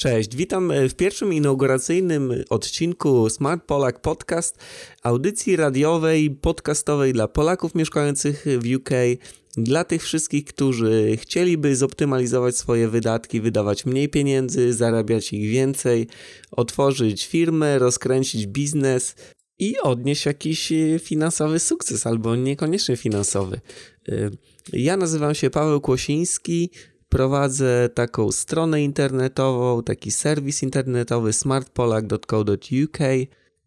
Cześć, witam w pierwszym inauguracyjnym odcinku Smart Polak Podcast, audycji radiowej, podcastowej dla Polaków mieszkających w UK, dla tych wszystkich, którzy chcieliby zoptymalizować swoje wydatki, wydawać mniej pieniędzy, zarabiać ich więcej, otworzyć firmę, rozkręcić biznes i odnieść jakiś finansowy sukces, albo niekoniecznie finansowy. Ja nazywam się Paweł Kłosiński, Prowadzę taką stronę internetową, taki serwis internetowy smartpolak.co.uk.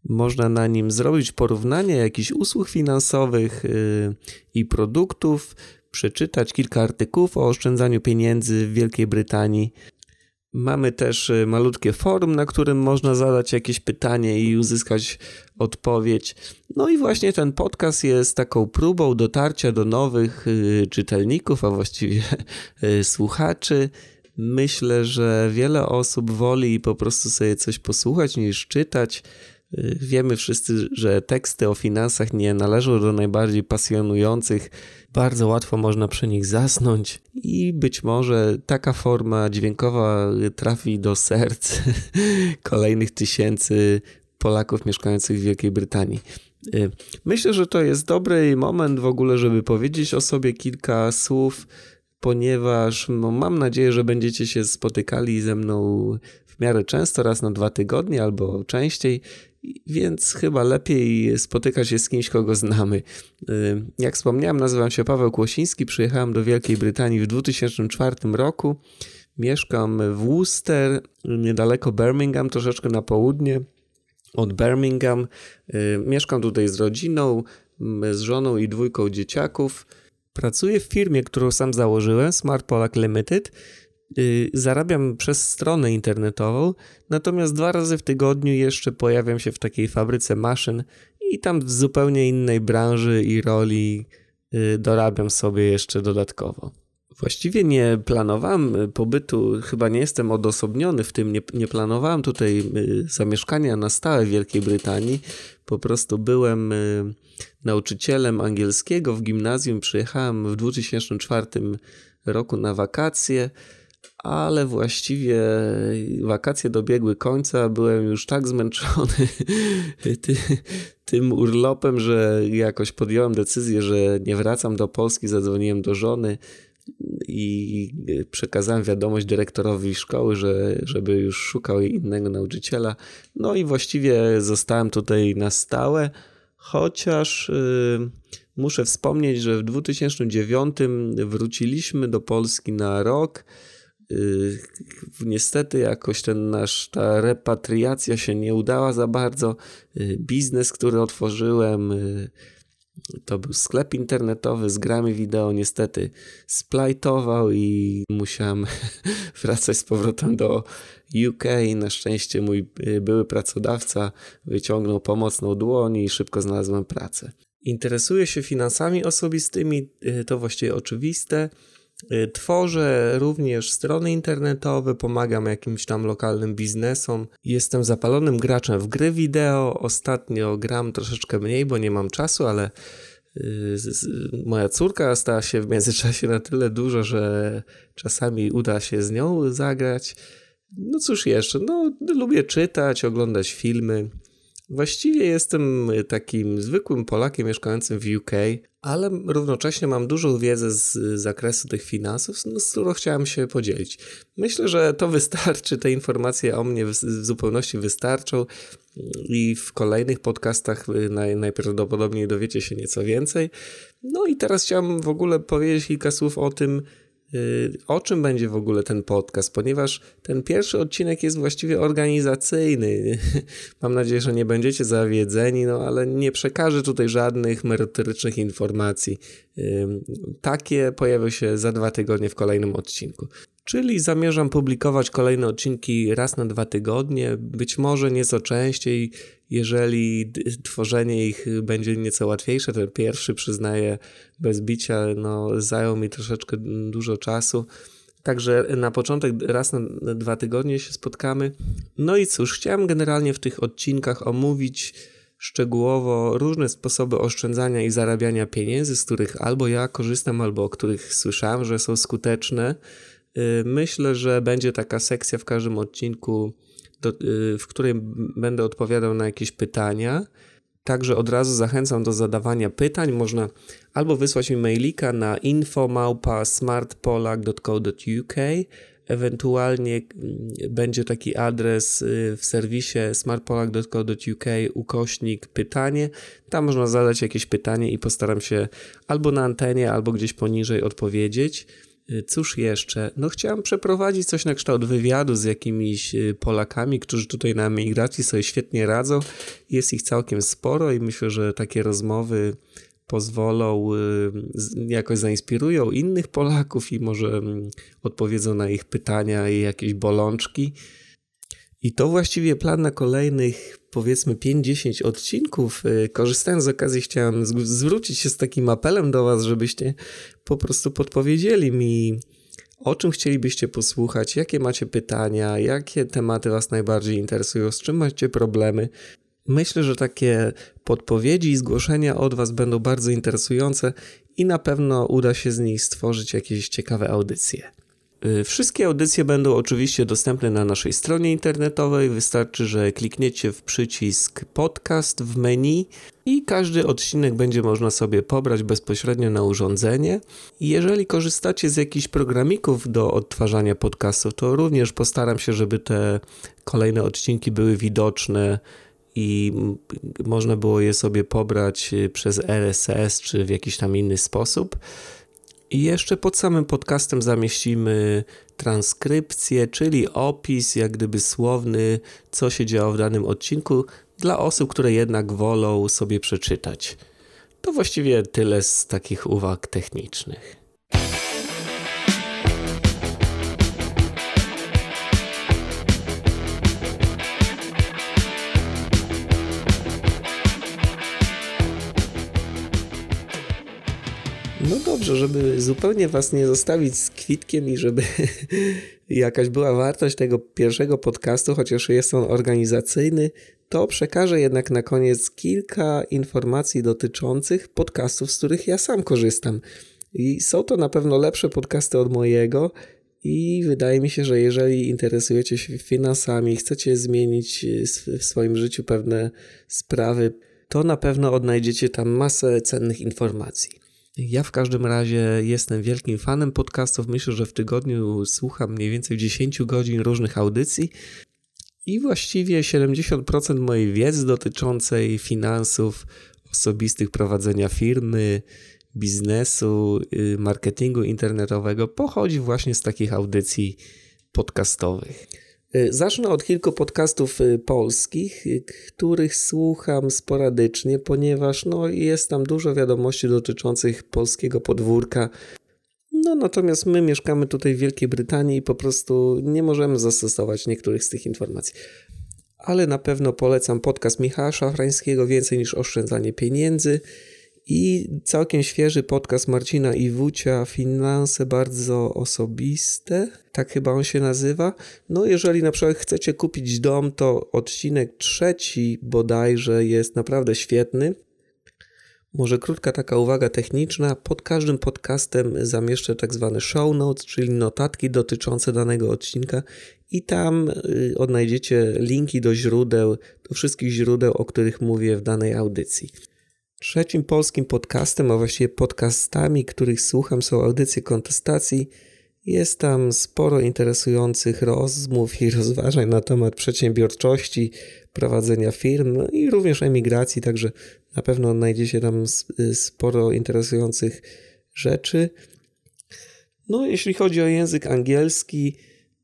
Można na nim zrobić porównanie jakichś usług finansowych yy, i produktów, przeczytać kilka artykułów o oszczędzaniu pieniędzy w Wielkiej Brytanii. Mamy też y, malutkie forum, na którym można zadać jakieś pytanie i uzyskać odpowiedź. No i właśnie ten podcast jest taką próbą dotarcia do nowych y, czytelników, a właściwie y, słuchaczy. Myślę, że wiele osób woli po prostu sobie coś posłuchać niż czytać. Wiemy wszyscy, że teksty o finansach nie należą do najbardziej pasjonujących. Bardzo łatwo można przy nich zasnąć i być może taka forma dźwiękowa trafi do serc kolejnych tysięcy Polaków mieszkających w Wielkiej Brytanii. Myślę, że to jest dobry moment w ogóle, żeby powiedzieć o sobie kilka słów, ponieważ no, mam nadzieję, że będziecie się spotykali ze mną w miarę często, raz na dwa tygodnie albo częściej więc chyba lepiej spotykać się z kimś, kogo znamy. Y, jak wspomniałem, nazywam się Paweł Kłosiński, przyjechałem do Wielkiej Brytanii w 2004 roku. Mieszkam w Worcester, niedaleko Birmingham, troszeczkę na południe od Birmingham. Y, mieszkam tutaj z rodziną, z żoną i dwójką dzieciaków. Pracuję w firmie, którą sam założyłem, Smart Polak Limited zarabiam przez stronę internetową, natomiast dwa razy w tygodniu jeszcze pojawiam się w takiej fabryce maszyn i tam w zupełnie innej branży i roli y, dorabiam sobie jeszcze dodatkowo. Właściwie nie planowałem pobytu, chyba nie jestem odosobniony w tym, nie, nie planowałem tutaj y, zamieszkania na stałe w Wielkiej Brytanii. Po prostu byłem nauczycielem angielskiego w gimnazjum, przyjechałem w 2004 roku na wakacje ale właściwie wakacje dobiegły końca. Byłem już tak zmęczony ty, tym urlopem, że jakoś podjąłem decyzję, że nie wracam do Polski. Zadzwoniłem do żony i przekazałem wiadomość dyrektorowi szkoły, że, żeby już szukał innego nauczyciela. No i właściwie zostałem tutaj na stałe, chociaż. Yy, muszę wspomnieć, że w 2009 wróciliśmy do Polski na rok niestety jakoś ten nasz, ta repatriacja się nie udała za bardzo. Y, biznes, który otworzyłem, y, to był sklep internetowy z grami wideo, niestety splajtował i musiałem wracać z powrotem do UK. Na szczęście mój były pracodawca wyciągnął pomocną dłoń i szybko znalazłem pracę. Interesuję się finansami osobistymi, to właściwie oczywiste. Y, tworzę również strony internetowe, pomagam jakimś tam lokalnym biznesom. Jestem zapalonym graczem w gry wideo. Ostatnio gram troszeczkę mniej, bo nie mam czasu, ale y, moja córka stała się w międzyczasie na tyle dużo, że czasami uda się z nią zagrać. No cóż jeszcze, no lubię czytać, oglądać filmy. Właściwie jestem takim zwykłym Polakiem mieszkającym w UK, ale równocześnie mam dużą wiedzę z zakresu tych finansów, no, z którą chciałem się podzielić. Myślę, że to wystarczy, te informacje o mnie w, zupełności wystarczą i w kolejnych podcastach naj, najprawdopodobniej dowiecie się nieco więcej. No i teraz chciałem w ogóle powiedzieć kilka słów o tym, o czym będzie w ogóle ten podcast, ponieważ ten pierwszy odcinek jest właściwie organizacyjny. Mam nadzieję, że nie będziecie zawiedzeni, no ale nie przekażę tutaj żadnych merytorycznych informacji. Y, takie pojawią się za dwa tygodnie w kolejnym odcinku. Czyli zamierzam publikować kolejne odcinki raz na dwa tygodnie, być może nieco częściej, jeżeli tworzenie ich będzie nieco łatwiejsze. Ten pierwszy, przyznaję, bez bicia, no, zajął mi troszeczkę dużo czasu. Także na początek raz na dwa tygodnie się spotkamy. No i cóż, chciałem generalnie w tych odcinkach omówić szczegółowo różne sposoby oszczędzania i zarabiania pieniędzy, z których albo ja korzystam, albo o których słyszałem, że są skuteczne Myślę, że będzie taka sekcja w każdym odcinku, do, w której będę odpowiadał na jakieś pytania. Także od razu zachęcam do zadawania pytań. Można albo wysłać mi mailika na info.smartpolak.co.uk Ewentualnie mm, będzie taki adres y, w serwisie smartpolak.co.uk ukośnik pytanie. Tam można zadać jakieś pytanie i postaram się albo na antenie, albo gdzieś poniżej odpowiedzieć. Y, cóż jeszcze? No chciałem przeprowadzić coś na kształt wywiadu z jakimiś y, Polakami, którzy tutaj na emigracji sobie świetnie radzą. Jest ich całkiem sporo i myślę, że takie rozmowy pozwolą, y, jakoś zainspirują innych Polaków i może mm, odpowiedzą na ich pytania i jakieś bolączki. I to właściwie plan na kolejnych powiedzmy 5-10 odcinków. Y, korzystając z okazji, chciałem zwrócić się z takim apelem do Was, żebyście po prostu podpowiedzieli mi, o czym chcielibyście posłuchać, jakie macie pytania, jakie tematy Was najbardziej interesują, z czym macie problemy. Myślę, że takie podpowiedzi i zgłoszenia od Was będą bardzo interesujące i na pewno uda się z nich stworzyć jakieś ciekawe audycje. Y, wszystkie audycje będą oczywiście dostępne na naszej stronie internetowej. Wystarczy, że klikniecie w przycisk podcast w menu i każdy odcinek będzie można sobie pobrać bezpośrednio na urządzenie. Jeżeli korzystacie z jakichś programików do odtwarzania podcastów, to również postaram się, żeby te kolejne odcinki były widoczne i można było je sobie pobrać y, przez RSS czy w jakiś tam inny sposób. I jeszcze pod samym podcastem zamieścimy transkrypcję, czyli opis, jak gdyby słowny, co się działo w danym odcinku, dla osób, które jednak wolą sobie przeczytać. To właściwie tyle z takich uwag technicznych. No dobrze, żeby zupełnie was nie zostawić z kwitkiem i żeby jakaś była wartość tego pierwszego podcastu, chociaż jest on organizacyjny, to przekażę jednak na koniec kilka informacji dotyczących podcastów, z których ja sam korzystam. I są to na pewno lepsze podcasty od mojego. I wydaje mi się, że jeżeli interesujecie się finansami, chcecie zmienić w swoim życiu pewne sprawy, to na pewno odnajdziecie tam masę cennych informacji. Ja w każdym razie jestem wielkim fanem podcastów. Myślę, że w tygodniu słucham mniej więcej 10 godzin różnych audycji i właściwie 70% mojej wiedzy dotyczącej finansów osobistych, prowadzenia firmy, biznesu, y, marketingu internetowego pochodzi właśnie z takich audycji podcastowych. Y, zacznę od kilku podcastów y, polskich, y, których słucham sporadycznie, ponieważ no, jest tam dużo wiadomości dotyczących polskiego podwórka. No natomiast my mieszkamy tutaj w Wielkiej Brytanii i po prostu nie możemy zastosować niektórych z tych informacji. Ale na pewno polecam podcast Michała Szafrańskiego Więcej niż oszczędzanie pieniędzy i całkiem świeży podcast Marcina Iwucia Finanse bardzo osobiste, tak chyba on się nazywa. No jeżeli na przykład chcecie kupić dom, to odcinek trzeci bodajże jest naprawdę świetny. Może krótka taka uwaga techniczna. Pod każdym podcastem zamieszczę tak zwane show notes, czyli notatki dotyczące danego odcinka i tam y, odnajdziecie linki do źródeł, do wszystkich źródeł, o których mówię w danej audycji. Trzecim polskim podcastem, a właściwie podcastami, których słucham, są audycje kontestacji. Jest tam sporo interesujących rozmów i rozważań na temat przedsiębiorczości, prowadzenia firm no i również emigracji, także na pewno znajdziecie tam sporo interesujących rzeczy. No, jeśli chodzi o język angielski,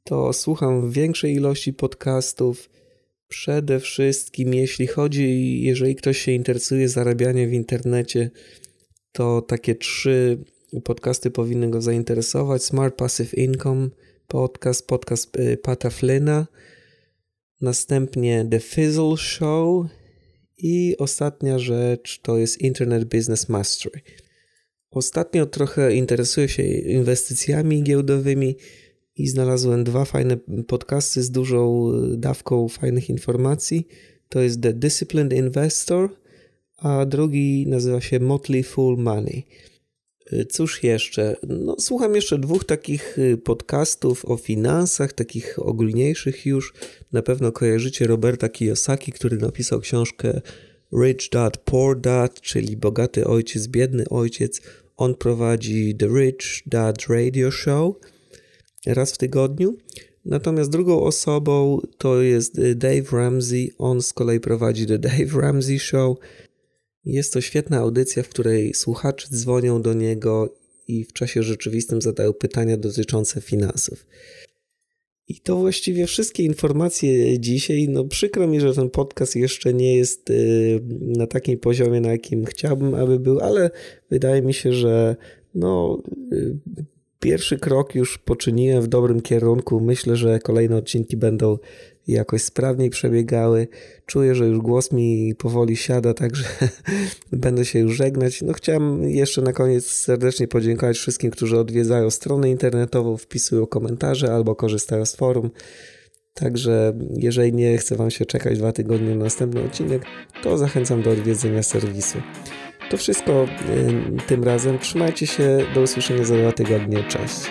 to słucham większej ilości podcastów. Przede wszystkim, jeśli chodzi, jeżeli ktoś się interesuje zarabianiem w internecie, to takie trzy podcasty powinny go zainteresować. Smart Passive Income podcast, podcast y, Pata Flyna, następnie The Fizzle Show i ostatnia rzecz to jest Internet Business Mastery. Ostatnio trochę interesuję się inwestycjami giełdowymi i znalazłem dwa fajne podcasty z dużą e, dawką fajnych informacji. To jest The Disciplined Investor, a drugi nazywa się Motley Fool Money. Cóż jeszcze? No, słucham jeszcze dwóch takich podcastów o finansach, takich ogólniejszych już. Na pewno kojarzycie Roberta Kiyosaki, który napisał książkę Rich Dad, Poor Dad, czyli Bogaty Ojciec, Biedny Ojciec. On prowadzi The Rich Dad Radio Show raz w tygodniu. Natomiast drugą osobą to jest Dave Ramsey. On z kolei prowadzi The Dave Ramsey Show. Jest to świetna audycja, w której słuchacze dzwonią do niego i w czasie rzeczywistym zadają pytania dotyczące finansów. I to właściwie wszystkie informacje dzisiaj. No przykro mi, że ten podcast jeszcze nie jest y, na takim poziomie, na jakim chciałbym, aby był, ale wydaje mi się, że no y, pierwszy krok już poczyniłem w dobrym kierunku. Myślę, że kolejne odcinki będą jakoś sprawniej przebiegały. Czuję, że już głos mi powoli siada, także będę się już żegnać. No chciałem jeszcze na koniec serdecznie podziękować wszystkim, którzy odwiedzają stronę internetową, wpisują komentarze albo korzystają z forum. Także jeżeli nie chce Wam się czekać dwa tygodnie na następny odcinek, to zachęcam do odwiedzenia serwisu. To wszystko y, tym razem. Trzymajcie się. Do usłyszenia za dwa tygodnie. Cześć.